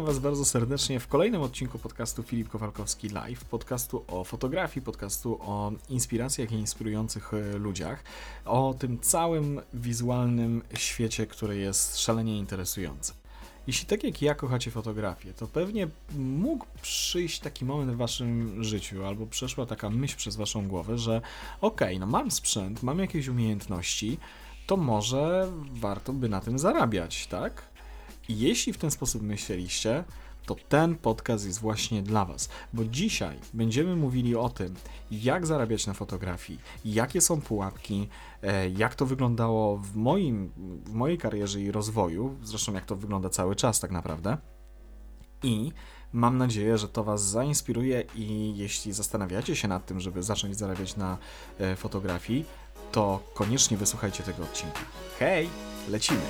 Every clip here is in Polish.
Witam Was bardzo serdecznie w kolejnym odcinku podcastu Filip Kowalkowski Live, podcastu o fotografii, podcastu o inspiracjach i inspirujących e, ludziach, o tym całym wizualnym świecie, który jest szalenie interesujący. Jeśli tak jak ja kochacie fotografię, to pewnie mógł przyjść taki moment w waszym życiu, albo przeszła taka myśl przez waszą głowę, że okej, okay, no mam sprzęt, mam jakieś umiejętności, to może warto by na tym zarabiać, tak? Jeśli w ten sposób myśleliście, to ten podcast jest właśnie dla Was, bo dzisiaj będziemy mówili o tym, jak zarabiać na fotografii, jakie są pułapki, e, jak to wyglądało w, moim, w mojej karierze i rozwoju, zresztą jak to wygląda cały czas tak naprawdę. I mam nadzieję, że to Was zainspiruje i jeśli zastanawiacie się nad tym, żeby zacząć zarabiać na e, fotografii, to koniecznie wysłuchajcie tego odcinka. Hej, lecimy!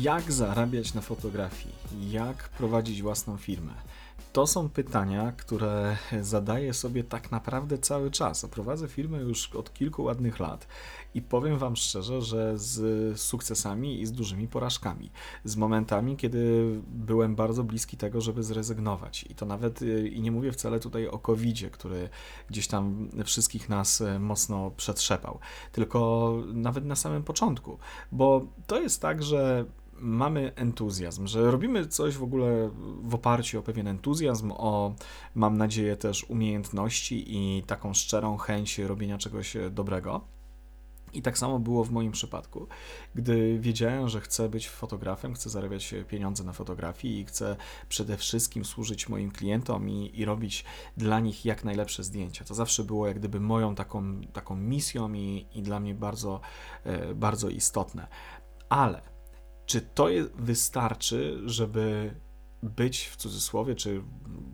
Jak zarabiać na fotografii? Jak prowadzić własną firmę? To są pytania, które zadaję sobie tak naprawdę cały czas. Prowadzę firmę już od kilku ładnych lat i powiem Wam szczerze, że z sukcesami i z dużymi porażkami. Z momentami, kiedy byłem bardzo bliski tego, żeby zrezygnować. I to nawet, y, i nie mówię wcale tutaj o covid który gdzieś tam wszystkich nas y, mocno przetrzepał, tylko nawet na samym początku. Bo to jest tak, że mamy entuzjazm, że robimy coś w ogóle w oparciu o pewien entuzjazm, o mam nadzieję też umiejętności i taką szczerą chęć robienia czegoś dobrego. I tak samo było w moim przypadku, gdy wiedziałem, że chcę być fotografem, chcę zarabiać pieniądze na fotografii i chcę przede wszystkim służyć moim klientom i, i robić dla nich jak najlepsze zdjęcia. To zawsze było jak gdyby moją taką, taką misją i, i dla mnie bardzo, e, bardzo istotne. Ale czy to jest, wystarczy, żeby być w cudzysłowie, czy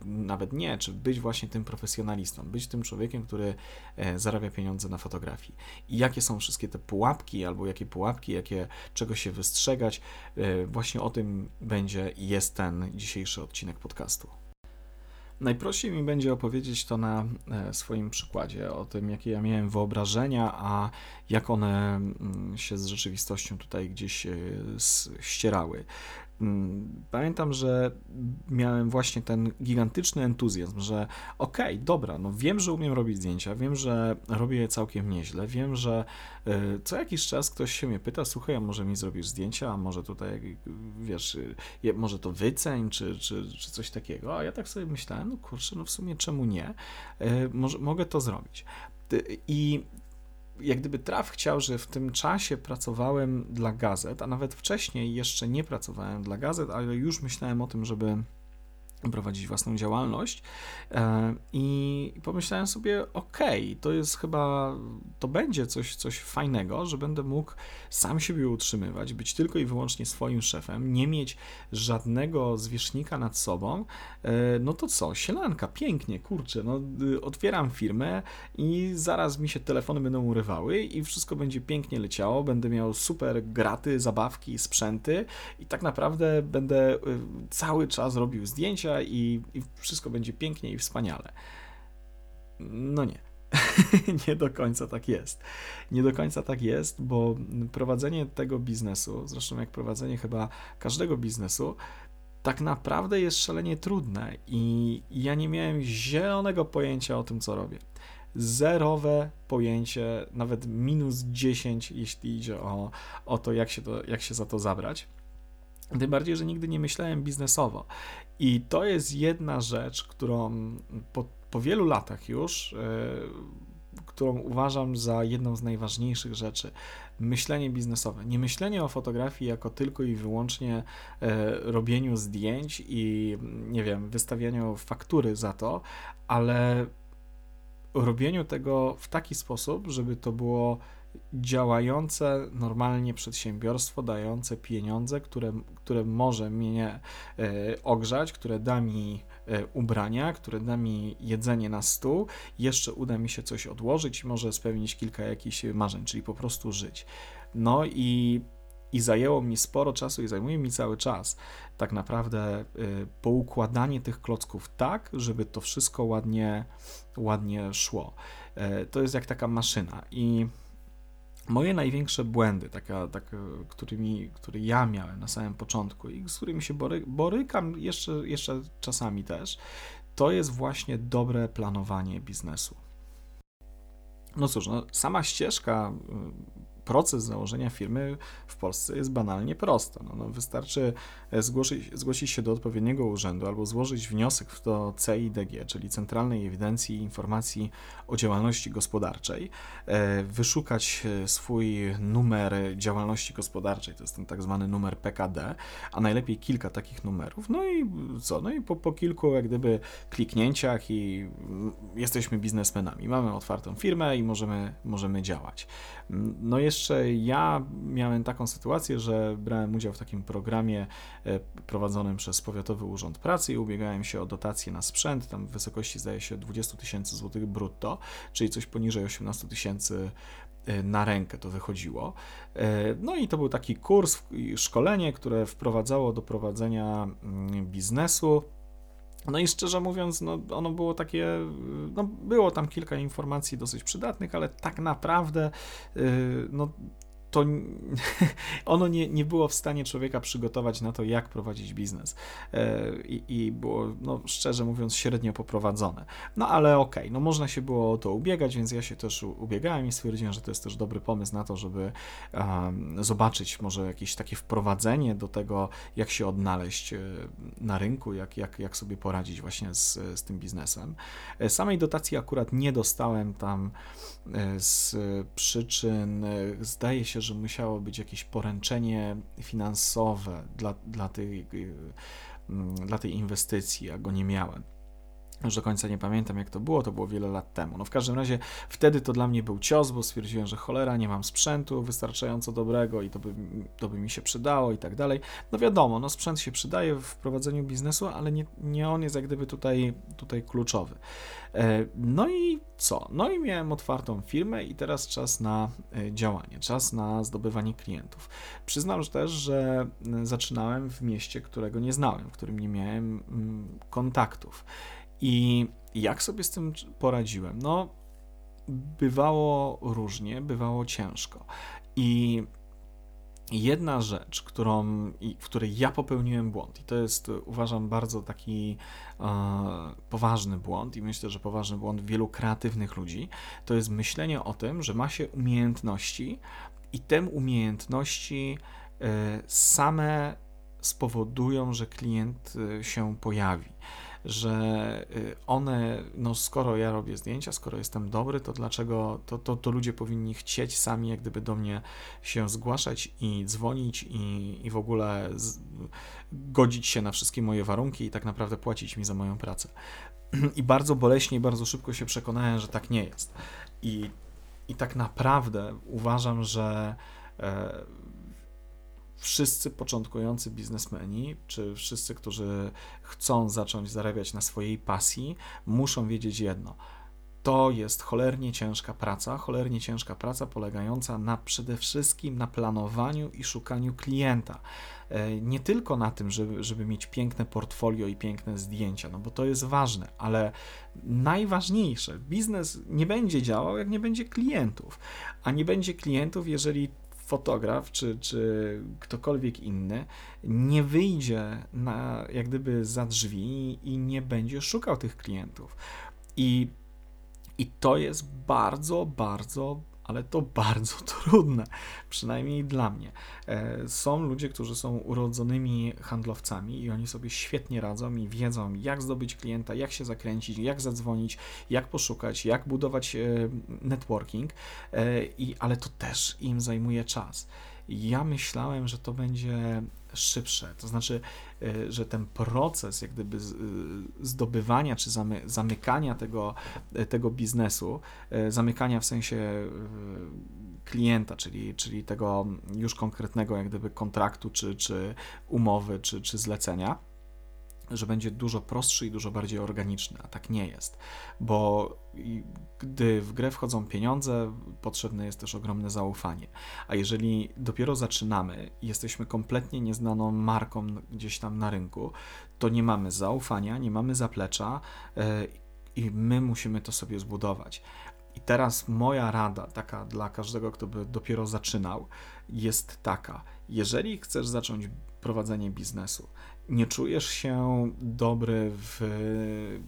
nawet nie, czy być właśnie tym profesjonalistą, być tym człowiekiem, który e, zarabia pieniądze na fotografii. I jakie są wszystkie te pułapki, albo jakie pułapki, jakie, czego się wystrzegać, e, właśnie o tym będzie i jest ten dzisiejszy odcinek podcastu. Najprościej mi będzie opowiedzieć to na e, swoim przykładzie, o tym, jakie ja miałem wyobrażenia, a jak one mm, się z rzeczywistością tutaj gdzieś ścierały. Mm, pamiętam, że miałem właśnie ten gigantyczny entuzjazm, że okej, okay, dobra, no wiem, że umiem robić zdjęcia, wiem, że robię je całkiem nieźle, wiem, że y, co jakiś czas ktoś się mnie pyta, słuchaj, a może mi zrobisz zdjęcia, a może tutaj, wiesz, je, może to wyceń, czy, czy, czy coś takiego, a ja tak sobie myślałem, no kurczę, no w sumie czemu nie, y, może, mogę to zrobić. I jak gdyby traf chciał, że w tym czasie pracowałem dla gazet, a nawet wcześniej jeszcze nie pracowałem dla gazet, ale już myślałem o tym, żeby prowadzić własną działalność e, i pomyślałem sobie, okej, okay, to jest chyba, to będzie coś, coś fajnego, że będę mógł sam siebie utrzymywać, być tylko i wyłącznie swoim szefem, nie mieć żadnego zwierzchnika nad sobą, e, no to co, sielanka, pięknie, kurczę, no y, otwieram firmę i zaraz mi się telefony będą urywały i wszystko będzie pięknie leciało, będę miał super graty, zabawki, sprzęty i tak naprawdę będę y, cały czas robił zdjęcia, i, i wszystko będzie pięknie i wspaniale. No nie. nie do końca tak jest. Nie do końca tak jest, bo prowadzenie tego biznesu, zresztą jak prowadzenie chyba każdego biznesu, tak naprawdę jest szalenie trudne i ja nie miałem zielonego pojęcia o tym, co robię. Zerowe pojęcie, nawet minus 10, jeśli idzie o, o to, jak się, to, jak się za to zabrać. Tym bardziej, że nigdy nie myślałem biznesowo. I to jest jedna rzecz, którą po, po wielu latach już, yy, którą uważam za jedną z najważniejszych rzeczy. Myślenie biznesowe. Nie myślenie o fotografii jako tylko i wyłącznie yy, robieniu zdjęć i, nie wiem, wystawianiu faktury za to, ale robieniu tego w taki sposób, żeby to było działające normalnie przedsiębiorstwo, dające pieniądze, które, które może mnie e, ogrzać, które da mi e, ubrania, które da mi jedzenie na stół, jeszcze uda mi się coś odłożyć i może spełnić kilka jakichś marzeń, czyli po prostu żyć. No i I zajęło mi sporo czasu i zajmuje mi cały czas tak naprawdę y, poukładanie tych klocków tak, żeby to wszystko ładnie, ładnie szło. E, to jest jak taka maszyna i moje największe błędy, taka, taka, którymi, które ja miałem na samym początku i z którymi się bory, borykam jeszcze, jeszcze czasami też, to jest właśnie dobre planowanie biznesu. No cóż, no, sama ścieżka proces założenia firmy w Polsce jest banalnie prosta. No, no wystarczy zgłosić, zgłosić się do odpowiedniego urzędu albo złożyć wniosek do CIDG, czyli Centralnej Ewidencji Informacji o Działalności Gospodarczej, e, wyszukać e, swój numer działalności gospodarczej, to jest ten tak zwany numer PKD, a najlepiej kilka takich numerów. No i co? No i po, po kilku jak gdyby kliknięciach i mm, jesteśmy biznesmenami. Mamy otwartą firmę i możemy, możemy działać. No jeszcze ja miałem taką sytuację, że brałem udział w takim programie e, prowadzonym przez Powiatowy Urząd Pracy i ubiegałem się o dotację na sprzęt, tam w wysokości zdaje się 20 tysięcy złotych brutto, czyli coś poniżej 18 tysięcy e, na rękę to wychodziło. E, no i to był taki kurs, szkolenie, które wprowadzało do prowadzenia mm, biznesu no i szczerze mówiąc, no, ono było takie, no, było tam kilka informacji dosyć przydatnych, ale tak naprawdę, yy, no, to ono nie, nie było w stanie człowieka przygotować na to, jak prowadzić biznes. E, I, i było, no, szczerze mówiąc, średnio poprowadzone. No ale okej, okay, no można się było o to ubiegać, więc ja się też ubiegałem i stwierdziłem, że to jest też dobry pomysł na to, żeby um, zobaczyć może jakieś takie wprowadzenie do tego, jak się odnaleźć e, na rynku, jak, jak, jak sobie poradzić właśnie z, z tym biznesem. E, samej dotacji akurat nie dostałem tam z przyczyn, zdaje się, że musiało być jakieś poręczenie finansowe dla, dla, tej, mm, dla tej inwestycji, a go nie miałem. Już do końca nie pamiętam, jak to było, to było wiele lat temu. No w każdym razie wtedy to dla mnie był cios, bo stwierdziłem, że cholera, nie mam sprzętu wystarczająco dobrego i to by, to by mi się przydało i tak dalej. No wiadomo, no sprzęt się przydaje w prowadzeniu biznesu, ale nie, nie on jest jak gdyby tutaj, tutaj kluczowy. E, no i co? No i miałem otwartą firmę i teraz czas na e, działanie, czas na zdobywanie klientów. Przyznam że też, że zaczynałem w mieście, którego nie znałem, w którym nie miałem mm, kontaktów. I jak sobie z tym poradziłem? No, bywało różnie, bywało ciężko. I jedna rzecz, którą, w której ja popełniłem błąd, i to jest uważam bardzo taki e, poważny błąd, i myślę, że poważny błąd wielu kreatywnych ludzi, to jest myślenie o tym, że ma się umiejętności i te umiejętności e, same spowodują, że klient e, się pojawi że y, one, no skoro ja robię zdjęcia, skoro jestem dobry, to dlaczego to, to, to ludzie powinni chcieć sami jak gdyby do mnie się zgłaszać i dzwonić i, i w ogóle z, godzić się na wszystkie moje warunki i tak naprawdę płacić mi za moją pracę. I bardzo boleśnie i bardzo szybko się przekonałem, że tak nie jest. I, i tak naprawdę uważam, że e, wszyscy początkujący biznesmeni, czy wszyscy, którzy chcą zacząć zarabiać na swojej pasji, muszą wiedzieć jedno. To jest cholernie ciężka praca, cholernie ciężka praca polegająca na przede wszystkim na planowaniu i szukaniu klienta. E, nie tylko na tym, żeby, żeby mieć piękne portfolio i piękne zdjęcia, no bo to jest ważne, ale najważniejsze, biznes nie będzie działał, jak nie będzie klientów. A nie będzie klientów, jeżeli fotograf czy, czy ktokolwiek inny nie wyjdzie na, jak gdyby za drzwi i nie będzie szukał tych klientów. I, i to jest bardzo, bardzo ale to bardzo trudne, przynajmniej dla mnie. E, są ludzie, którzy są urodzonymi handlowcami i oni sobie świetnie radzą i wiedzą, jak zdobyć klienta, jak się zakręcić, jak zadzwonić, jak poszukać, jak budować e, networking, e, i, ale to też im zajmuje czas. Ja myślałem, że to będzie szybsze. To znaczy, e, że ten proces jak gdyby e, zdobywania czy zamykania tego, e, tego biznesu, zamykania w sensie klienta, czyli, czyli tego już konkretnego jak gdyby kontraktu, czy, czy umowy, czy, czy zlecenia, że będzie dużo prostszy i dużo bardziej organiczny, a tak nie jest, bo gdy w grę wchodzą pieniądze, potrzebne jest też ogromne zaufanie. A jeżeli dopiero zaczynamy jesteśmy kompletnie nieznaną marką gdzieś tam na rynku, to nie mamy zaufania, nie mamy zaplecza e, i my musimy to sobie zbudować. I teraz moja rada, taka dla każdego, kto by dopiero zaczynał, jest taka: jeżeli chcesz zacząć prowadzenie biznesu, nie czujesz się dobry w,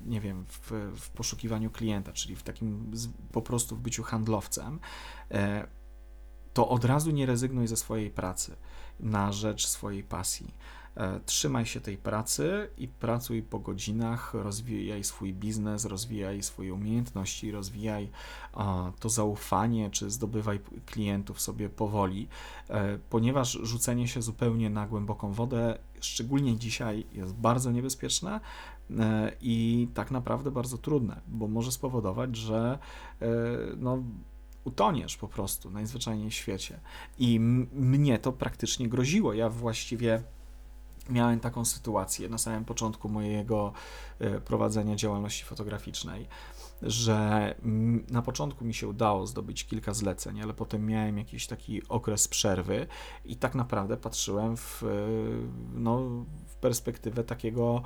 nie wiem, w, w poszukiwaniu klienta, czyli w takim po prostu w byciu handlowcem, e, to od razu nie rezygnuj ze swojej pracy na rzecz swojej pasji. E, trzymaj się tej pracy i pracuj po godzinach, rozwijaj swój biznes, rozwijaj swoje umiejętności, rozwijaj to zaufanie, czy zdobywaj klientów sobie powoli, e, ponieważ rzucenie się zupełnie na głęboką wodę, szczególnie dzisiaj, jest bardzo niebezpieczne e, i tak naprawdę bardzo trudne, bo może spowodować, że no, utoniesz po prostu najzwyczajniej w świecie. I mnie to praktycznie groziło. Ja właściwie miałem taką sytuację na samym początku mojego e, prowadzenia działalności fotograficznej, że na początku mi się udało zdobyć kilka zleceń, ale potem miałem jakiś taki okres przerwy i tak naprawdę patrzyłem w, e, no, w perspektywę takiego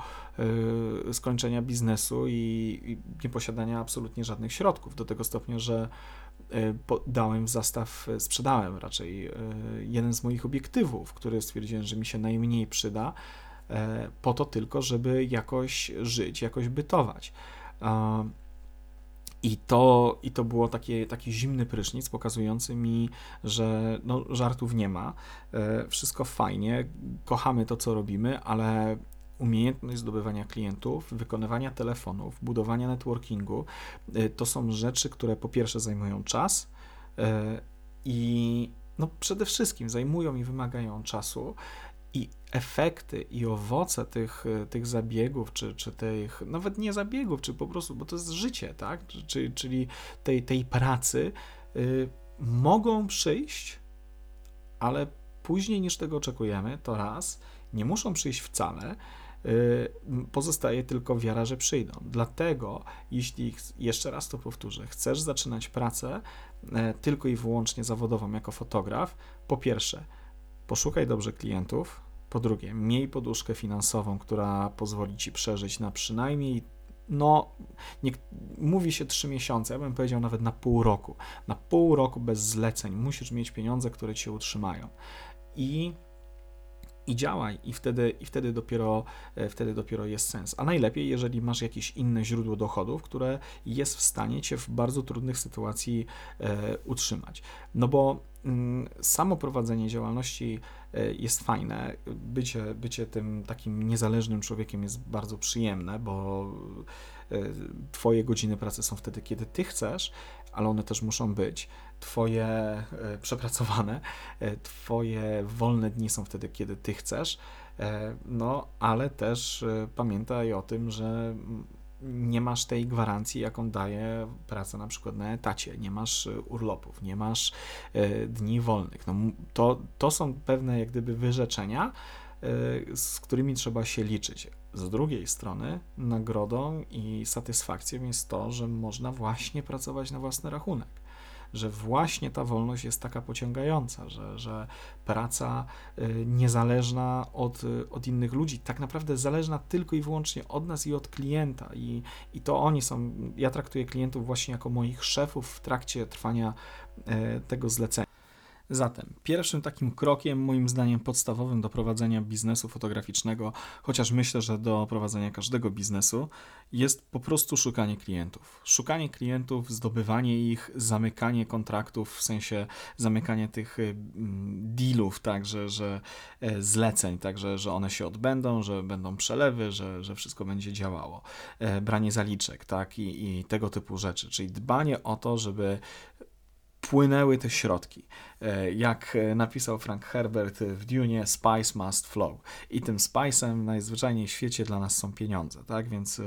y, skończenia biznesu i, i nieposiadania absolutnie żadnych środków, do tego stopnia, że E, dałem w zastaw, e, sprzedałem raczej e, jeden z moich obiektywów, który stwierdziłem, że mi się najmniej przyda, po to tylko, żeby jakoś żyć, jakoś bytować. I to, I to było takie, taki zimny prysznic, pokazujący mi, że no, żartów nie ma, wszystko fajnie, kochamy to, co robimy, ale umiejętność zdobywania klientów, wykonywania telefonów, budowania networkingu, y, to są rzeczy, które po pierwsze zajmują czas y, i no przede wszystkim zajmują i wymagają czasu i efekty i owoce tych, y, tych zabiegów, czy, czy tych, nawet nie zabiegów, czy po prostu, bo to jest życie, tak, czyli, czyli tej, tej pracy y, mogą przyjść, ale później niż tego oczekujemy, to raz, nie muszą przyjść wcale, pozostaje tylko wiara, że przyjdą. Dlatego, jeśli jeszcze raz to powtórzę, chcesz zaczynać pracę e, tylko i wyłącznie zawodową jako fotograf, po pierwsze, poszukaj dobrze klientów, po drugie, miej poduszkę finansową, która pozwoli ci przeżyć na przynajmniej no, nie, mówi się trzy miesiące, ja bym powiedział nawet na pół roku. Na pół roku bez zleceń musisz mieć pieniądze, które cię utrzymają. I i działaj i wtedy, i wtedy, dopiero, e, wtedy dopiero jest sens. A najlepiej, jeżeli masz jakieś inne źródło dochodów, które jest w stanie cię w bardzo trudnych sytuacji e, utrzymać. No bo mm, samo prowadzenie działalności e, jest fajne, bycie, bycie tym takim niezależnym człowiekiem jest bardzo przyjemne, bo e, Twoje godziny pracy są wtedy, kiedy Ty chcesz, ale one też muszą być. Twoje e, przepracowane, e, Twoje wolne dni są wtedy, kiedy Ty chcesz, e, no ale też pamiętaj o tym, że nie masz tej gwarancji, jaką daje praca na przykład na etacie, nie masz urlopów, nie masz dni wolnych. No, to, to są pewne jak gdyby wyrzeczenia, z którymi trzeba się liczyć. Z drugiej strony, nagrodą i satysfakcją jest to, że można właśnie pracować na własny rachunek że właśnie ta wolność jest taka pociągająca, że, że praca y, niezależna od, y, od innych ludzi, tak naprawdę zależna tylko i wyłącznie od nas i od klienta. I, I to oni są, ja traktuję klientów właśnie jako moich szefów w trakcie trwania y, tego zlecenia. Zatem pierwszym takim krokiem, moim zdaniem podstawowym do prowadzenia biznesu fotograficznego, chociaż myślę, że do prowadzenia każdego biznesu, jest po prostu szukanie klientów. Szukanie klientów, zdobywanie ich, zamykanie kontraktów, w sensie zamykanie tych y, dealów, tak, że, e, zleceń, tak, że, że one się odbędą, że będą przelewy, że, że wszystko będzie działało. E, branie zaliczek, tak, i, i tego typu rzeczy, czyli dbanie o to, żeby płynęły te środki. E, jak napisał Frank Herbert w Dune, spice must flow. I tym spice'em najzwyczajniej w świecie dla nas są pieniądze, tak? Więc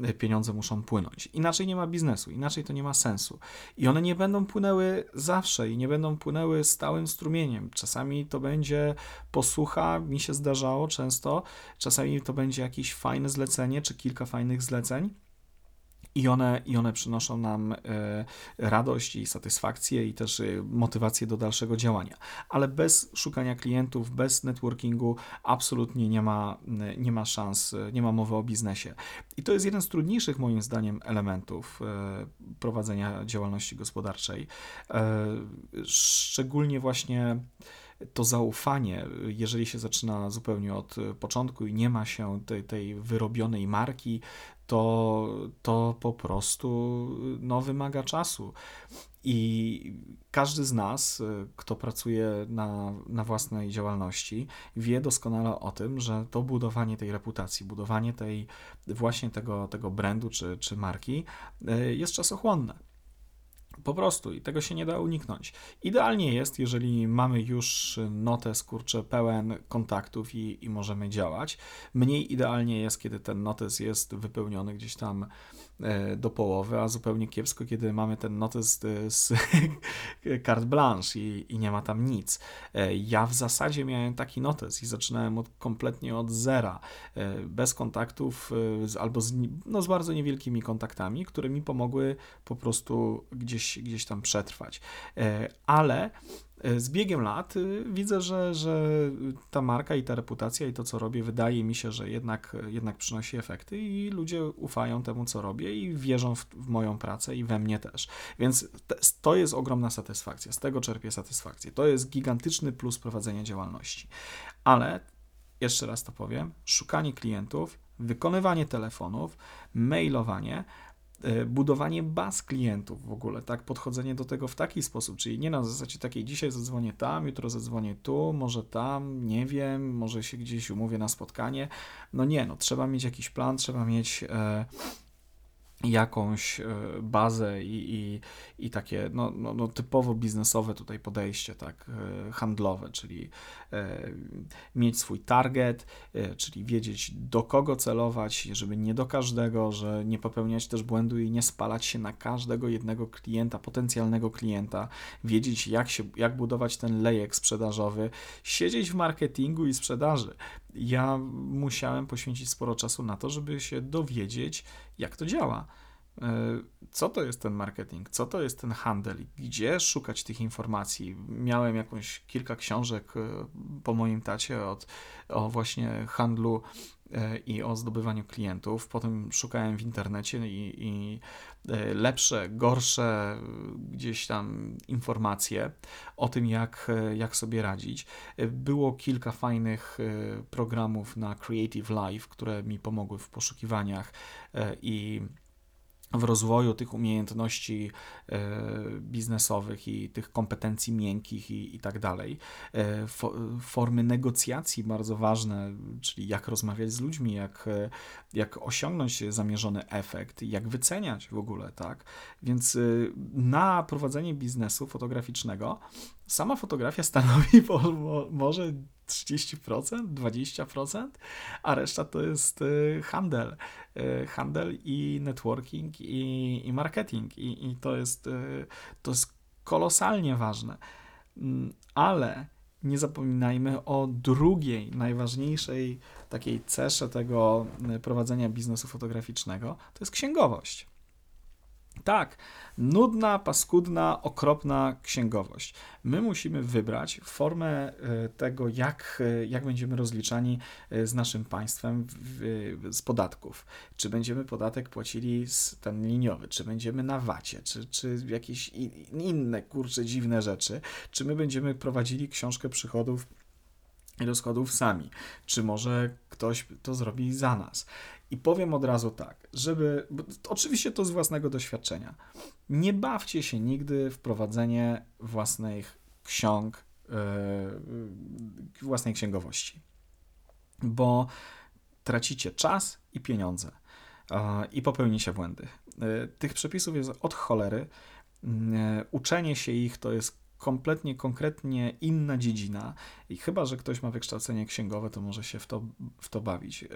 e, pieniądze muszą płynąć. Inaczej nie ma biznesu, inaczej to nie ma sensu. I one nie będą płynęły zawsze i nie będą płynęły stałym strumieniem. Czasami to będzie posłucha, mi się zdarzało często, czasami to będzie jakieś fajne zlecenie, czy kilka fajnych zleceń i one, I one przynoszą nam radość i satysfakcję i też motywację do dalszego działania. Ale bez szukania klientów, bez networkingu absolutnie nie ma, nie ma szans, nie ma mowy o biznesie. I to jest jeden z trudniejszych moim zdaniem elementów prowadzenia działalności gospodarczej. Szczególnie właśnie to zaufanie, jeżeli się zaczyna zupełnie od początku i nie ma się tej, tej wyrobionej marki, to, to po prostu no, wymaga czasu. I każdy z nas, kto pracuje na, na własnej działalności, wie doskonale o tym, że to budowanie tej reputacji, budowanie tej właśnie tego, tego brandu czy, czy marki e, jest czasochłonne. Po prostu i tego się nie da uniknąć. Idealnie jest, jeżeli mamy już notes, kurczę, pełen kontaktów i, i możemy działać. Mniej idealnie jest, kiedy ten notes jest wypełniony gdzieś tam do połowy, a zupełnie kiepsko, kiedy mamy ten notes z carte blanche i, i, nie ma tam nic. E, ja w zasadzie miałem taki notes i zaczynałem od, kompletnie od zera, e, bez kontaktów albo z, no, z bardzo niewielkimi kontaktami, które mi pomogły po prostu gdzieś, gdzieś tam przetrwać. Ale z biegiem lat y, widzę, że, że ta marka i ta reputacja i to, co robię, wydaje mi się, że jednak, jednak przynosi efekty i ludzie ufają temu, co robię i wierzą w, w moją pracę i we mnie też. Więc to jest ogromna satysfakcja, z tego czerpię satysfakcję. To jest gigantyczny plus prowadzenia działalności. Ale jeszcze raz to powiem, szukanie klientów, wykonywanie telefonów, mailowanie, E, budowanie baz klientów w ogóle, tak, podchodzenie do tego w taki sposób, czyli nie na zasadzie takiej dzisiaj zadzwonię tam, jutro zadzwonię tu, może tam, nie wiem, może się gdzieś umówię na spotkanie. No nie, no trzeba mieć jakiś plan, trzeba mieć e, jakąś e, bazę i, i, i takie no, no, no, typowo biznesowe tutaj podejście, tak, e, handlowe, czyli e, mieć swój target, czyli wiedzieć do kogo celować, żeby nie do każdego, że nie popełniać też błędu i nie spalać się na każdego jednego klienta, potencjalnego klienta, wiedzieć jak, się, jak budować ten lejek sprzedażowy, siedzieć w marketingu i sprzedaży. Ja musiałem poświęcić sporo czasu na to, żeby się dowiedzieć, jak to działa. E, co to jest ten marketing? Co to jest ten handel? Gdzie szukać tych informacji? Miałem jakąś kilka książek e, po moim tacie od, o właśnie handlu e, i o zdobywaniu klientów. Potem szukałem w internecie i, i, lepsze, gorsze gdzieś tam informacje o tym, jak, jak sobie radzić. Było kilka fajnych programów na Creative Life, które mi pomogły w poszukiwaniach i w rozwoju tych umiejętności e, biznesowych i tych kompetencji miękkich i, i tak dalej. E, formy negocjacji bardzo ważne, czyli jak rozmawiać z ludźmi, jak, e, jak osiągnąć zamierzony efekt, jak wyceniać w ogóle, tak? Więc na prowadzenie biznesu fotograficznego sama fotografia stanowi może 30%, 20%, a reszta to jest y, handel. Y, handel i networking i, i marketing. I, I, to, jest, y, to jest kolosalnie ważne. Mm, ale nie zapominajmy o drugiej, najważniejszej takiej cesze tego prowadzenia biznesu fotograficznego, to jest księgowość. Tak, nudna, paskudna, okropna księgowość. My musimy wybrać formę e, tego, jak, e, jak będziemy rozliczani e, z naszym państwem z podatków. Czy będziemy podatek płacili ten liniowy, czy będziemy na wacie, czy, czy jakieś inne kurcze dziwne rzeczy, czy my będziemy prowadzili książkę przychodów rozchodów sami, czy może ktoś to zrobi za nas. I powiem od razu tak, żeby. oczywiście to z własnego doświadczenia. Nie bawcie się nigdy w prowadzenie własnych ksiąg, yy, własnej księgowości, bo tracicie czas i pieniądze yy, i popełnicie błędy. Yy, tych przepisów jest od cholery. Uczenie się ich to jest kompletnie, konkretnie inna dziedzina i chyba, że ktoś ma wykształcenie księgowe, to może się w to, w to bawić. E,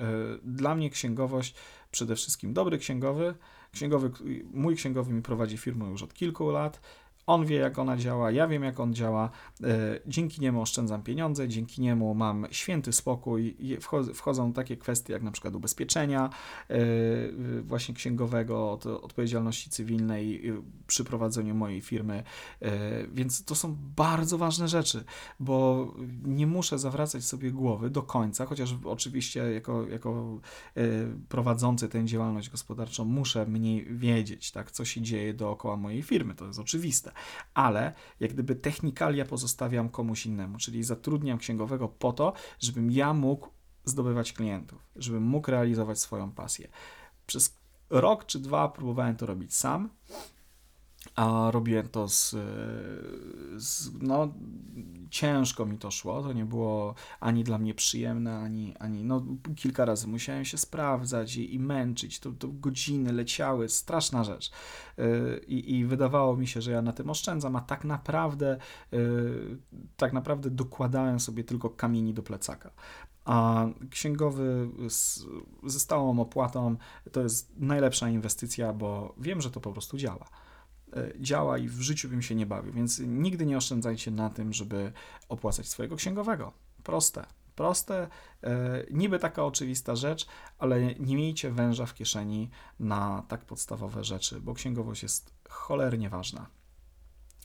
dla mnie księgowość przede wszystkim dobry księgowy. księgowy. Mój księgowy mi prowadzi firmę już od kilku lat. On wie, jak ona działa, ja wiem, jak on działa. E, dzięki niemu oszczędzam pieniądze, dzięki niemu mam święty spokój. Wchodzą takie kwestie jak na przykład ubezpieczenia e, właśnie księgowego od odpowiedzialności cywilnej przy prowadzeniu mojej firmy. E, więc to są bardzo ważne rzeczy, bo nie muszę zawracać sobie głowy do końca, chociaż oczywiście jako, jako prowadzący tę działalność gospodarczą muszę mniej wiedzieć, tak, co się dzieje dookoła mojej firmy. To jest oczywiste ale jak gdyby technikalia pozostawiam komuś innemu, czyli zatrudniam księgowego po to, żebym ja mógł zdobywać klientów, żebym mógł realizować swoją pasję. Przez rok czy dwa próbowałem to robić sam, a robiłem to z, z, no ciężko mi to szło, to nie było ani dla mnie przyjemne, ani, ani no kilka razy musiałem się sprawdzać i, i męczyć, to, to godziny leciały, straszna rzecz yy, i wydawało mi się, że ja na tym oszczędzam, a tak naprawdę yy, tak naprawdę dokładałem sobie tylko kamieni do plecaka. A księgowy z, ze stałą opłatą to jest najlepsza inwestycja, bo wiem, że to po prostu działa. E, działa i w życiu bym się nie bawił, więc nigdy nie oszczędzajcie na tym, żeby opłacać swojego księgowego. Proste. Proste, e, niby taka oczywista rzecz, ale nie miejcie węża w kieszeni na tak podstawowe rzeczy, bo księgowość jest cholernie ważna.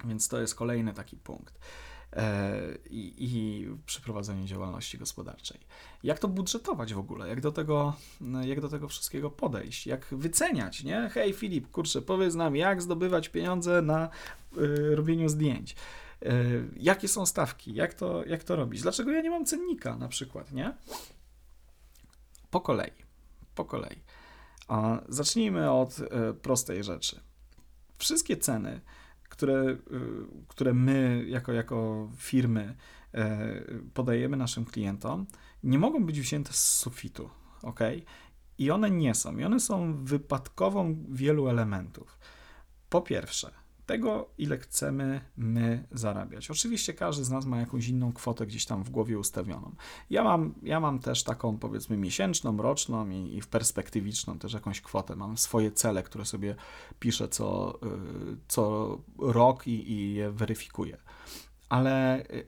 Więc to jest kolejny taki punkt. E, i, i przy prowadzeniu działalności gospodarczej. Jak to budżetować w ogóle? Jak do tego, jak do tego wszystkiego podejść? Jak wyceniać, nie? Hej Filip, kurczę, powiedz nam, jak zdobywać pieniądze na y, robieniu zdjęć. Y, jakie są stawki? Jak to, jak to robić? Dlaczego ja nie mam cennika na przykład, nie? Po kolei. Po kolei. A zacznijmy od y, prostej rzeczy. Wszystkie ceny, które, y, które my jako, jako firmy e, podajemy naszym klientom, nie mogą być wzięte z sufitu, ok? I one nie są. I one są wypadkową wielu elementów. Po pierwsze, tego, ile chcemy my zarabiać. Oczywiście każdy z nas ma jakąś inną kwotę gdzieś tam w głowie ustawioną. Ja mam, ja mam też taką powiedzmy miesięczną, roczną i, i w perspektywiczną też jakąś kwotę. Mam swoje cele, które sobie piszę co, y, co rok i, i je weryfikuję. Ale y,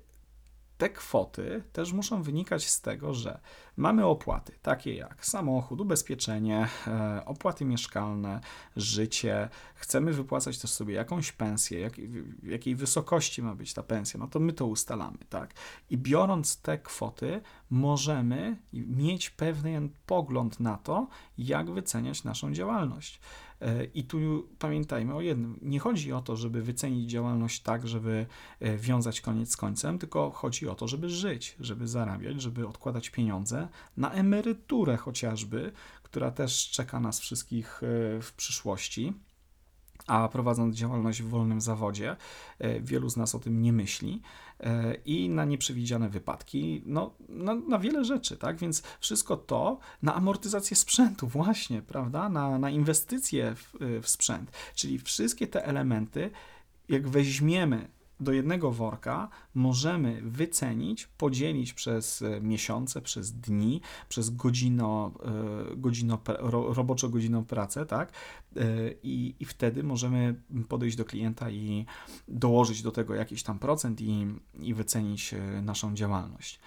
te kwoty też muszą wynikać z tego, że mamy opłaty takie jak samochód, ubezpieczenie, e, opłaty mieszkalne, życie. Chcemy wypłacać też sobie jakąś pensję, jak, w jakiej wysokości ma być ta pensja, no to my to ustalamy, tak? I biorąc te kwoty, możemy mieć pewien pogląd na to, jak wyceniać naszą działalność. E, I tu pamiętajmy o jednym. Nie chodzi o to, żeby wycenić działalność tak, żeby e, wiązać koniec z końcem, tylko chodzi o to, żeby żyć, żeby zarabiać, żeby odkładać pieniądze na emeryturę chociażby, która też czeka nas wszystkich e, w przyszłości a prowadząc działalność w wolnym zawodzie, e, wielu z nas o tym nie myśli e, i na nieprzewidziane wypadki, no, na, na wiele rzeczy, tak? Więc wszystko to na amortyzację sprzętu, właśnie, prawda? Na, na inwestycje w, w sprzęt, czyli wszystkie te elementy, jak weźmiemy do jednego worka możemy wycenić, podzielić przez e, miesiące, przez dni, przez godzino, e, godzino roboczo godzinną pracę, tak? E, I, I wtedy możemy podejść do klienta i dołożyć do tego jakiś tam procent i, i wycenić naszą działalność.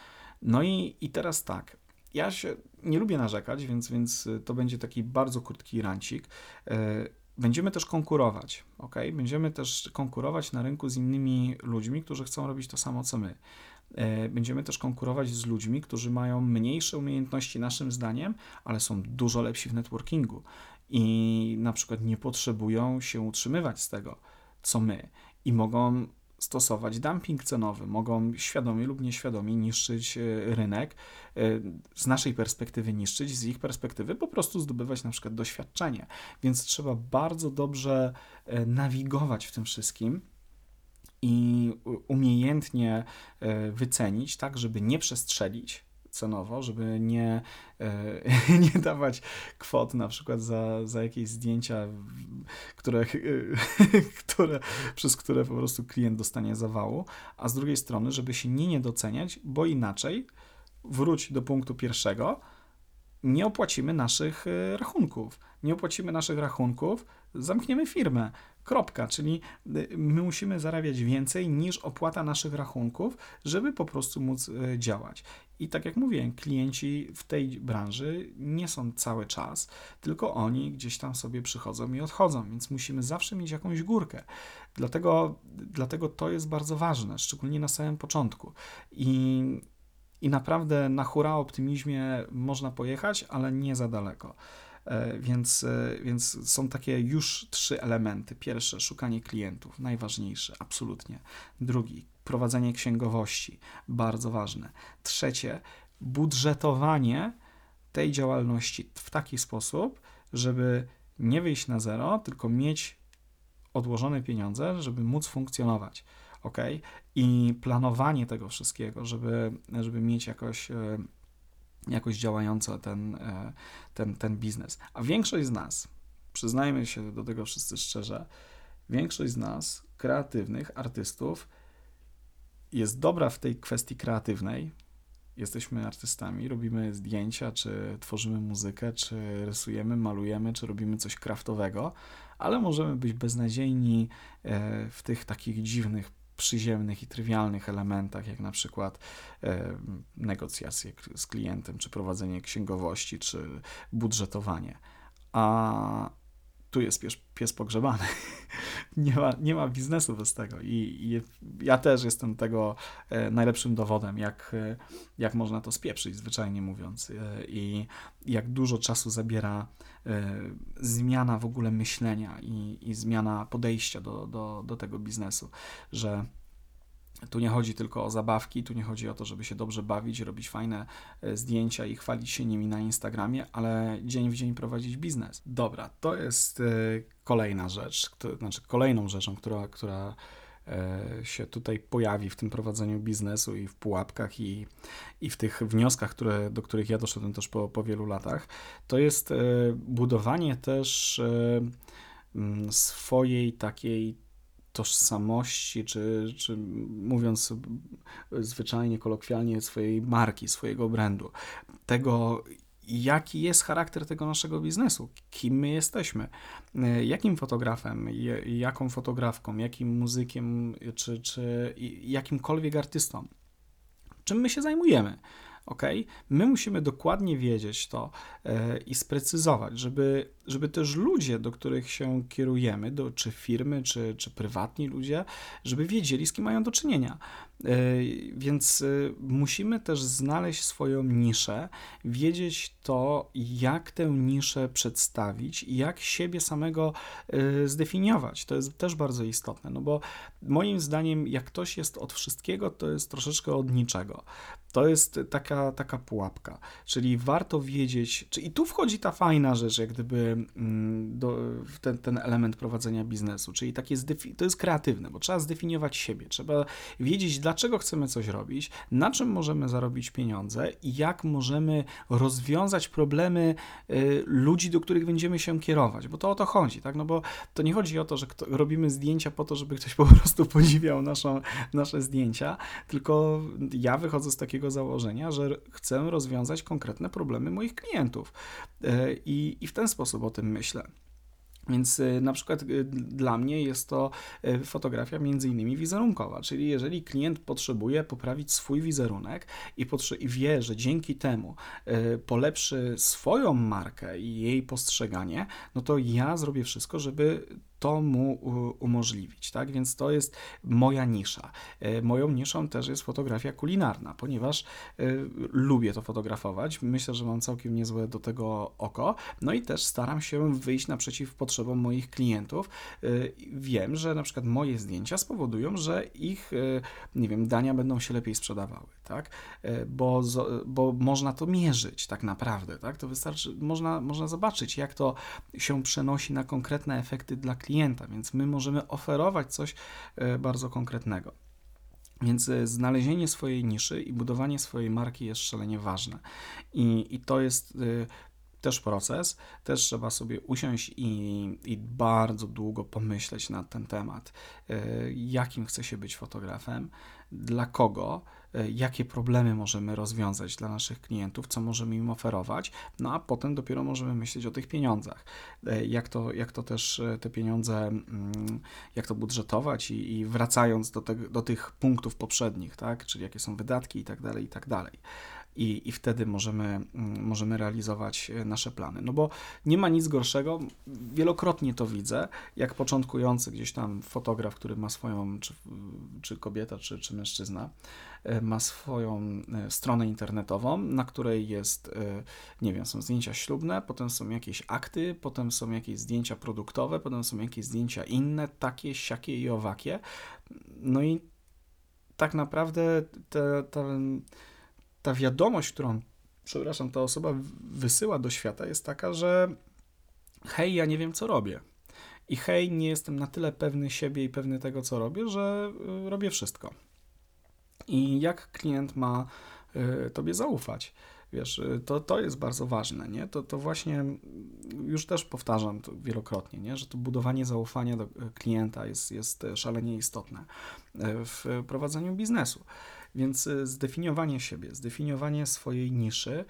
No i, i teraz tak. Ja się nie lubię narzekać, więc, więc to będzie taki bardzo krótki rancik. Będziemy też konkurować, ok? Będziemy też konkurować na rynku z innymi ludźmi, którzy chcą robić to samo co my. E, będziemy też konkurować z ludźmi, którzy mają mniejsze umiejętności naszym zdaniem, ale są dużo lepsi w networkingu i na przykład nie potrzebują się utrzymywać z tego, co my i mogą stosować dumping cenowy, mogą świadomie lub nieświadomie niszczyć e, rynek, e, z naszej perspektywy niszczyć, z ich perspektywy po prostu zdobywać na przykład doświadczenie. Więc trzeba bardzo dobrze e, nawigować w tym wszystkim i umiejętnie wycenić, tak, żeby nie przestrzelić, cenowo, żeby nie, e, nie dawać kwot na przykład za, za jakieś zdjęcia, które, które, przez które po prostu klient dostanie zawału, a z drugiej strony, żeby się nie niedoceniać, bo inaczej wróć do punktu pierwszego, nie opłacimy naszych e, rachunków. Nie opłacimy naszych rachunków zamkniemy firmę. Kropka, czyli y, my musimy zarabiać więcej niż opłata naszych rachunków, żeby po prostu móc y, działać. I tak jak mówiłem, klienci w tej branży nie są cały czas, tylko oni gdzieś tam sobie przychodzą i odchodzą, więc musimy zawsze mieć jakąś górkę. Dlatego, dlatego to jest bardzo ważne, szczególnie na samym początku. I, i naprawdę na hura optymizmie można pojechać, ale nie za daleko. E, więc, e, więc są takie już trzy elementy. Pierwsze, szukanie klientów, najważniejsze, absolutnie. Drugi, prowadzenie księgowości, bardzo ważne. Trzecie, budżetowanie tej działalności w taki sposób, żeby nie wyjść na zero, tylko mieć odłożone pieniądze, żeby móc funkcjonować. Ok? I planowanie tego wszystkiego, żeby, żeby mieć jakoś e, jakoś działająco ten, e, ten, ten biznes. A większość z nas, przyznajmy się do tego wszyscy szczerze, większość z nas, kreatywnych artystów, jest dobra w tej kwestii kreatywnej. Jesteśmy artystami, robimy zdjęcia, czy tworzymy muzykę, czy rysujemy, malujemy, czy robimy coś kraftowego, ale możemy być beznadziejni e, w tych takich dziwnych przyziemnych i trywialnych elementach, jak na przykład e, negocjacje z klientem, czy prowadzenie księgowości, czy budżetowanie. A tu jest pies, pies pogrzebany. nie, ma, nie ma biznesu bez tego. I, I, ja też jestem tego e, najlepszym dowodem, jak, e, jak można to spieprzyć, zwyczajnie mówiąc. E, I jak dużo czasu zabiera zmiana w ogóle myślenia i, i zmiana podejścia do, do, do tego biznesu, że tu nie chodzi tylko o zabawki, tu nie chodzi o to, żeby się dobrze bawić, robić fajne e, zdjęcia i chwalić się nimi na Instagramie, ale dzień w dzień prowadzić biznes. Dobra, to jest e, kolejna rzecz, to znaczy kolejną rzeczą, która, która e, się tutaj pojawi w tym prowadzeniu biznesu i w pułapkach i, i w tych wnioskach, które, do których ja doszedłem też po, po wielu latach, to jest budowanie też swojej takiej tożsamości, czy, czy mówiąc zwyczajnie, kolokwialnie, swojej marki, swojego brandu, tego, jaki jest charakter tego naszego biznesu, kim my jesteśmy, jakim fotografem, jaką fotografką, jakim muzykiem, czy, czy jakimkolwiek artystą, czym my się zajmujemy ok? My musimy dokładnie wiedzieć to e, i sprecyzować, żeby, żeby też ludzie, do których się kierujemy, do, czy firmy, czy, czy prywatni ludzie, żeby wiedzieli, z kim mają do czynienia. E, więc e, musimy też znaleźć swoją niszę, wiedzieć to, jak tę niszę przedstawić jak siebie samego zdefiniować. To jest też bardzo istotne, no bo moim zdaniem, jak ktoś jest od wszystkiego, to jest troszeczkę od niczego. To jest taka, taka pułapka, czyli warto wiedzieć, czy, i tu wchodzi ta fajna rzecz, jak gdyby mm, do, ten, ten element prowadzenia biznesu, czyli takie to jest kreatywne, bo trzeba zdefiniować siebie, trzeba wiedzieć, dlaczego chcemy coś robić, na czym możemy zarobić pieniądze i jak możemy rozwiązać problemy y, ludzi, do których będziemy się kierować, bo to o to chodzi, tak? No bo to nie chodzi o to, że kto, robimy zdjęcia po to, żeby ktoś po prostu podziwiał naszą, nasze zdjęcia, tylko ja wychodzę z takiego założenia, że chcę rozwiązać konkretne problemy moich klientów. E, i, i w ten sposób o tym myślę. Więc y, na przykład y, dla mnie jest to y, fotografia między innymi wizerunkowa, czyli jeżeli klient potrzebuje poprawić swój wizerunek i, i wie, że dzięki temu polepszy swoją markę i jej postrzeganie, no to ja zrobię wszystko, żeby to mu umożliwić, tak? Więc to jest moja nisza. E, moją niszą też jest fotografia kulinarna, ponieważ e, lubię to fotografować. Myślę, że mam całkiem niezłe do tego oko. No i też staram się wyjść naprzeciw potrzebom moich klientów. E, wiem, że na przykład moje zdjęcia spowodują, że ich, nie wiem, dania będą się lepiej sprzedawały, tak? Bo, bo można to mierzyć tak naprawdę, tak? To wystarczy, można, można zobaczyć, jak to się przenosi na konkretne efekty dla klienta, więc my możemy oferować coś e, bardzo konkretnego. Więc e, znalezienie swojej niszy i budowanie swojej marki jest szalenie ważne. I, i to jest e, też proces, też trzeba sobie usiąść i, i bardzo długo pomyśleć nad ten temat, jakim chce się być fotografem, dla kogo, jakie problemy możemy rozwiązać dla naszych klientów, co możemy im oferować, no a potem dopiero możemy myśleć o tych pieniądzach, y, jak to, jak to też te pieniądze, mm, jak to budżetować i, i wracając do, te, do tych punktów poprzednich, tak, czyli jakie są wydatki i tak dalej, i tak dalej i, i wtedy możemy, mm, możemy realizować e, nasze plany. No bo nie ma nic gorszego, wielokrotnie to widzę, jak początkujący gdzieś tam fotograf, który ma swoją, czy, czy kobieta, czy, czy mężczyzna, e, ma swoją e, stronę internetową, na której jest, nie wiem, są zdjęcia ślubne, potem są jakieś akty, potem są jakieś zdjęcia produktowe, potem są jakieś zdjęcia inne, takie, siakie i owakie. No i tak naprawdę te, te ta wiadomość, którą, przepraszam, ta osoba wysyła do świata, jest taka, że hej, ja nie wiem, co robię. I hej, nie jestem na tyle pewny siebie i pewny tego, co robię, że y, robię wszystko. I jak klient ma y, tobie zaufać? Wiesz, y, to, to jest bardzo ważne, nie? To, to właśnie już też powtarzam to wielokrotnie, nie? że to budowanie zaufania do klienta jest, jest szalenie istotne w prowadzeniu biznesu. Więc y, zdefiniowanie siebie, zdefiniowanie swojej niszy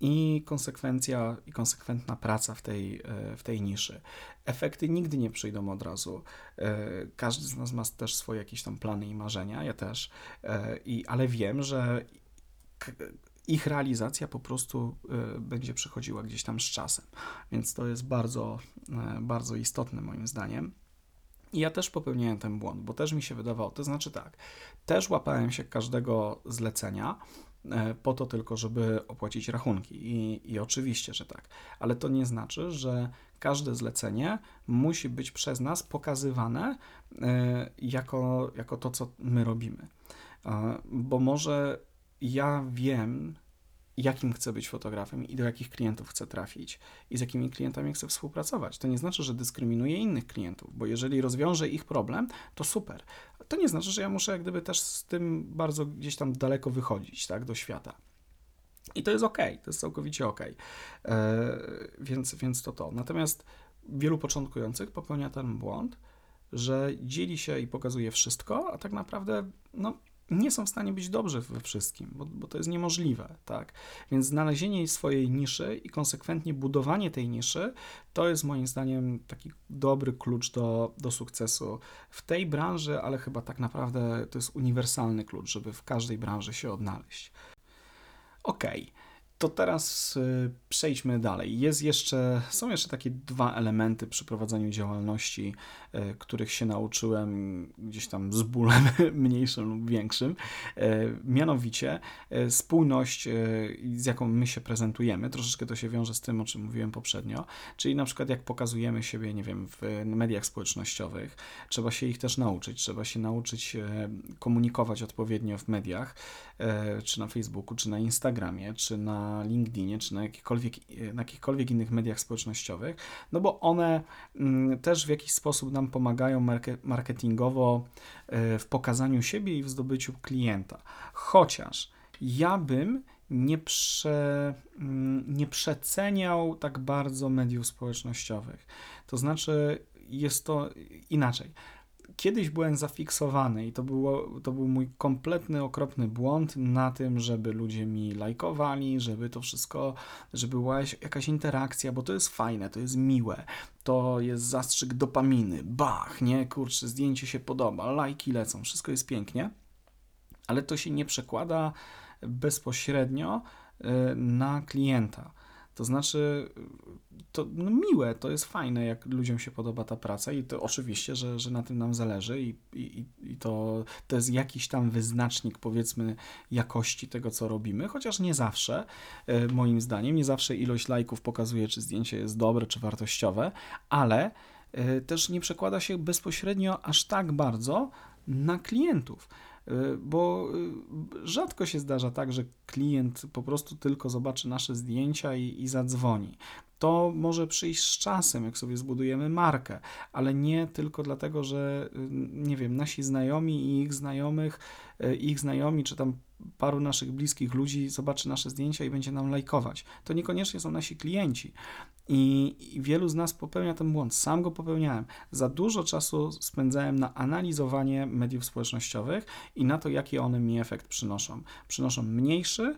i konsekwencja i konsekwentna praca w tej, e, w tej niszy. Efekty nigdy nie przyjdą od razu. E, każdy z nas ma też swoje jakieś tam plany i marzenia, ja też, i, ale wiem, że ich realizacja po prostu będzie przychodziła gdzieś tam z czasem. Więc to jest bardzo, bardzo istotne moim zdaniem. I ja też popełniałem ten błąd, bo też mi się wydawało, to znaczy tak, też łapałem się każdego zlecenia e, po to tylko, żeby opłacić rachunki. I, I oczywiście, że tak, ale to nie znaczy, że każde zlecenie musi być przez nas pokazywane e, jako, jako to, co my robimy. E, bo może ja wiem, jakim chcę być fotografem i do jakich klientów chcę trafić i z jakimi klientami chcę współpracować. To nie znaczy, że dyskryminuję innych klientów, bo jeżeli rozwiążę ich problem, to super. To nie znaczy, że ja muszę jak gdyby też z tym bardzo gdzieś tam daleko wychodzić, tak, do świata. I to jest ok, to jest całkowicie ok. E, więc, więc to to. Natomiast wielu początkujących popełnia ten błąd, że dzieli się i pokazuje wszystko, a tak naprawdę no, nie są w stanie być dobrze we wszystkim, bo, bo, to jest niemożliwe, tak? Więc znalezienie swojej niszy i konsekwentnie budowanie tej niszy to jest moim zdaniem taki dobry klucz do, do sukcesu w tej branży, ale chyba tak naprawdę to jest uniwersalny klucz, żeby w każdej branży się odnaleźć. Okej. Okay. To teraz y, przejdźmy dalej. Jest jeszcze, są jeszcze takie dwa elementy przy prowadzeniu działalności, których się nauczyłem gdzieś tam z bólem mniejszym lub większym. Y, mianowicie spójność, z jaką my się prezentujemy. Troszeczkę to się wiąże z tym, o czym mówiłem poprzednio. Czyli na przykład jak pokazujemy siebie, nie wiem, w mediach społecznościowych, trzeba się ich też nauczyć. Trzeba się nauczyć komunikować odpowiednio w mediach, czy na Facebooku, czy na Instagramie, czy na na LinkedInie czy na jakichkolwiek, na jakichkolwiek innych mediach społecznościowych, no bo one mm, też w jakiś sposób nam pomagają marketingowo e, w pokazaniu siebie i w zdobyciu klienta. Chociaż ja bym nie, prze, mm, nie przeceniał tak bardzo mediów społecznościowych. To znaczy, jest to inaczej kiedyś byłem zafiksowany i to, było, to był mój kompletny, okropny błąd na tym, żeby ludzie mi lajkowali, żeby to wszystko, żeby była jakaś interakcja, bo to jest fajne, to jest miłe, to jest zastrzyk dopaminy, bach, nie, kurczę, zdjęcie się podoba, lajki lecą, wszystko jest pięknie, ale to się nie przekłada bezpośrednio y, na klienta. To znaczy, to no, miłe, to jest fajne, jak ludziom się podoba ta praca i to oczywiście, że, że na tym nam zależy i, i, i to, to jest jakiś tam wyznacznik, powiedzmy, jakości tego, co robimy, chociaż nie zawsze, e, moim zdaniem, nie zawsze ilość lajków pokazuje, czy zdjęcie jest dobre, czy wartościowe, ale e, też nie przekłada się bezpośrednio aż tak bardzo na klientów. Y, bo y, rzadko się zdarza tak, że klient po prostu tylko zobaczy nasze zdjęcia i, i zadzwoni. To może przyjść z czasem, jak sobie zbudujemy markę, ale nie tylko dlatego, że y, nie wiem, nasi znajomi i ich znajomych, y, ich znajomi, czy tam paru naszych bliskich ludzi zobaczy nasze zdjęcia i będzie nam lajkować. To niekoniecznie są nasi klienci. I, I, wielu z nas popełnia ten błąd. Sam go popełniałem. Za dużo czasu spędzałem na analizowanie mediów społecznościowych i na to, jaki one mi efekt przynoszą. Przynoszą mniejszy,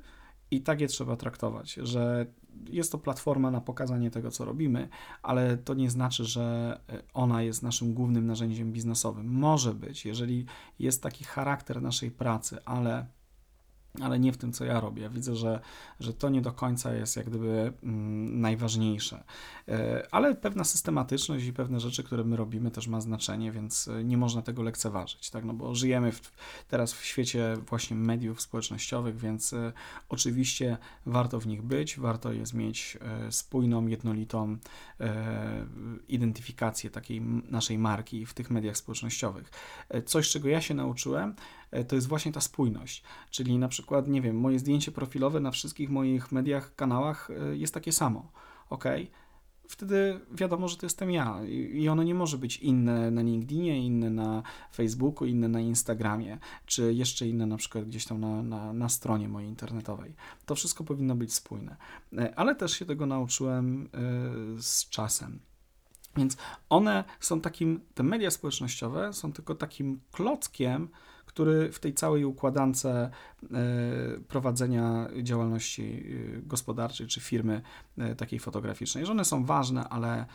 i tak je trzeba traktować, że jest to platforma na pokazanie tego, co robimy, ale to nie znaczy, że ona jest naszym głównym narzędziem biznesowym. Może być, jeżeli jest taki charakter naszej pracy, ale ale nie w tym, co ja robię. Widzę, że, że to nie do końca jest jak gdyby mm, najważniejsze. E, ale pewna systematyczność i pewne rzeczy, które my robimy, też ma znaczenie, więc e, nie można tego lekceważyć, tak? No bo żyjemy w, teraz w świecie właśnie mediów społecznościowych, więc e, oczywiście warto w nich być, warto jest mieć spójną, jednolitą identyfikację takiej naszej marki w tych mediach społecznościowych. Coś, czego ja się nauczyłem, to jest właśnie ta spójność. Czyli na przykład, nie wiem, moje zdjęcie profilowe na wszystkich moich mediach, kanałach e, jest takie samo. Ok? Wtedy wiadomo, że to jestem ja i ono nie może być inne na LinkedInie, inne na Facebooku, inne na Instagramie, czy jeszcze inne na przykład gdzieś tam na, na, na stronie mojej internetowej. To wszystko powinno być spójne. E, ale też się tego nauczyłem z czasem. Więc one są takim, te media społecznościowe są tylko takim klockiem, który w tej całej układance e, prowadzenia działalności e, gospodarczej czy firmy e, takiej fotograficznej, że one są ważne, ale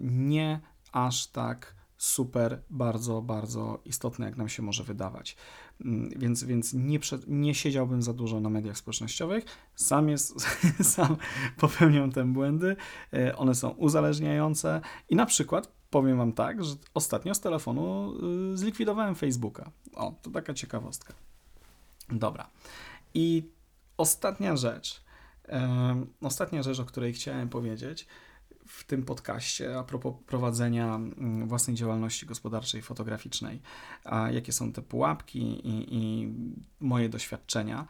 nie aż tak super, bardzo, bardzo istotne, jak nam się może wydawać. Mm, więc, więc nie, nie siedziałbym za dużo na mediach społecznościowych. Sam, jest, sam popełniam te błędy. One są uzależniające i na przykład powiem Wam tak, że ostatnio z telefonu y, zlikwidowałem Facebooka. O, to taka ciekawostka. Dobra. I ostatnia rzecz, ostatnia rzecz, o której chciałem powiedzieć w tym podcaście a propos prowadzenia mm, własnej działalności gospodarczej, fotograficznej, a jakie są te pułapki i, i moje doświadczenia,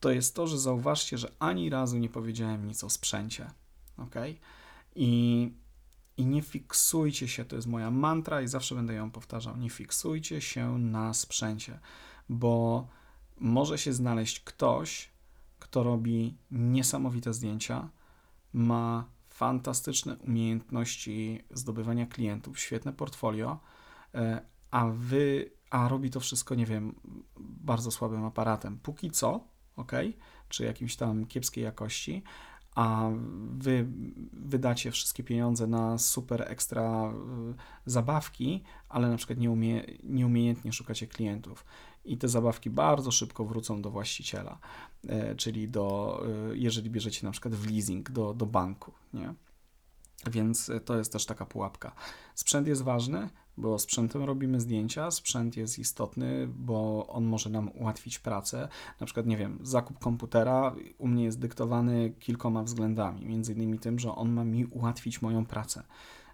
to jest to, że zauważcie, że ani razu nie powiedziałem nic o sprzęcie. ok? I i nie fiksujcie się, to jest moja mantra i zawsze będę ją powtarzał. Nie fiksujcie się na sprzęcie, bo może się znaleźć ktoś, kto robi niesamowite zdjęcia, ma fantastyczne umiejętności zdobywania klientów, świetne portfolio, e, a wy, a robi to wszystko, nie wiem, bardzo słabym aparatem. Póki co, ok, czy jakimś tam kiepskiej jakości, a wy wydacie wszystkie pieniądze na super ekstra y, zabawki, ale na przykład nieumie, nieumiejętnie szukacie klientów. I te zabawki bardzo szybko wrócą do właściciela, e, czyli do, y, jeżeli bierzecie na przykład w leasing do, do banku, nie? Więc to jest też taka pułapka. Sprzęt jest ważny, bo sprzętem robimy zdjęcia, sprzęt jest istotny, bo on może nam ułatwić pracę. Na przykład, nie wiem, zakup komputera u mnie jest dyktowany kilkoma względami, między innymi tym, że on ma mi ułatwić moją pracę.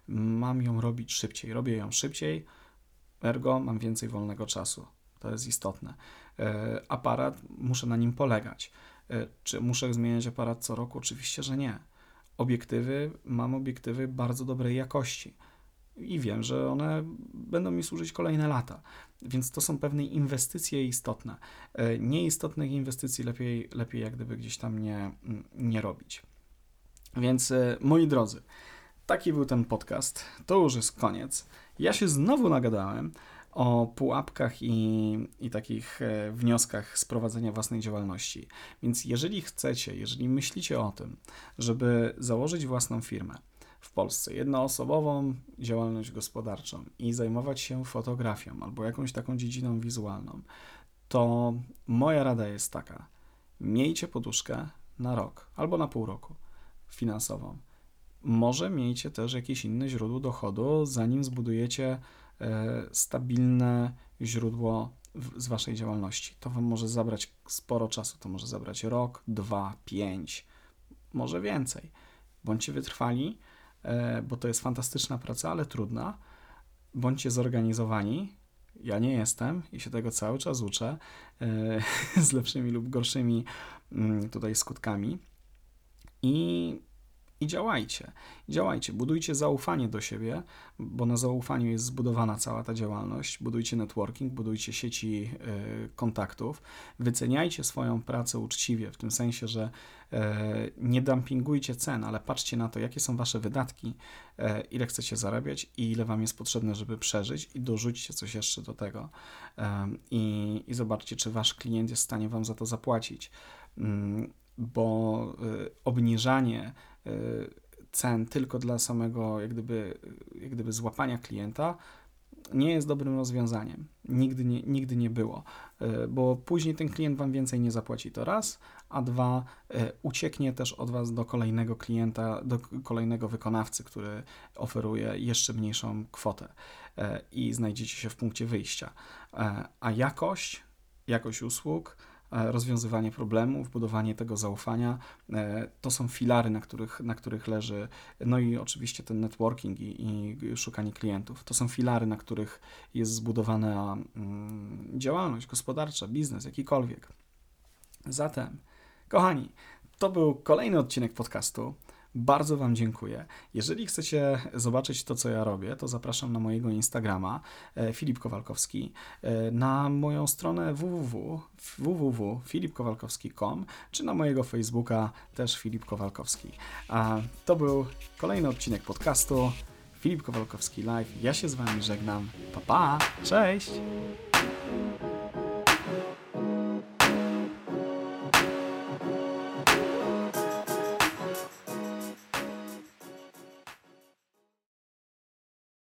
Mam ją robić szybciej, robię ją szybciej, ergo mam więcej wolnego czasu. To jest istotne. E, aparat, muszę na nim polegać. E, czy muszę zmieniać aparat co roku? Oczywiście, że nie. Obiektywy, mam obiektywy bardzo dobrej jakości i wiem, że one będą mi służyć kolejne lata. Więc to są pewne inwestycje istotne. E, nieistotnych inwestycji lepiej, lepiej jak gdyby gdzieś tam nie, nie robić. Więc e, moi drodzy, taki był ten podcast. To już jest koniec. Ja się znowu nagadałem o pułapkach i, i takich e, wnioskach z prowadzenia własnej działalności. Więc jeżeli chcecie, jeżeli myślicie o tym, żeby założyć własną firmę, w Polsce jednoosobową działalność gospodarczą i zajmować się fotografią albo jakąś taką dziedziną wizualną, to moja rada jest taka: miejcie poduszkę na rok albo na pół roku finansową. Może miejcie też jakieś inne źródło dochodu, zanim zbudujecie e, stabilne źródło z waszej działalności. To wam może zabrać sporo czasu, to może zabrać rok, dwa, pięć, może więcej. Bądźcie wytrwali, bo to jest fantastyczna praca, ale trudna. Bądźcie zorganizowani. Ja nie jestem i się tego cały czas uczę e, z lepszymi lub gorszymi mm, tutaj skutkami. I, i działajcie. Działajcie, budujcie zaufanie do siebie, bo na zaufaniu jest zbudowana cała ta działalność. Budujcie networking, budujcie sieci y, kontaktów, wyceniajcie swoją pracę uczciwie, w tym sensie, że y, nie dumpingujcie cen, ale patrzcie na to, jakie są wasze wydatki, y, ile chcecie zarabiać i ile wam jest potrzebne, żeby przeżyć, i dorzućcie coś jeszcze do tego. I, i zobaczcie, czy wasz klient jest w stanie wam za to zapłacić. Mm, bo obniżanie cen tylko dla samego jak gdyby, jak gdyby złapania klienta nie jest dobrym rozwiązaniem. Nigdy nie, nigdy nie było, e, bo później ten klient Wam więcej nie zapłaci. To raz, a dwa, e, ucieknie też od Was do kolejnego klienta, do kolejnego wykonawcy, który oferuje jeszcze mniejszą kwotę e, i znajdziecie się w punkcie wyjścia. A jakość, jakość usług, rozwiązywanie problemów, budowanie tego zaufania. E, to są filary, na których, na których leży, no i oczywiście ten networking i, i szukanie klientów. To są filary, na których jest zbudowana mm, działalność gospodarcza, biznes, jakikolwiek. Zatem, kochani, to był kolejny odcinek podcastu. Bardzo Wam dziękuję. Jeżeli chcecie zobaczyć to, co ja robię, to zapraszam na mojego Instagrama e, Filip Kowalkowski, e, na moją stronę www www.filipkowalkowski.com czy na mojego Facebooka też Filip Kowalkowski. A to był kolejny odcinek podcastu Filip Kowalkowski Live. Ja się z Wami żegnam. Pa, pa! Cześć!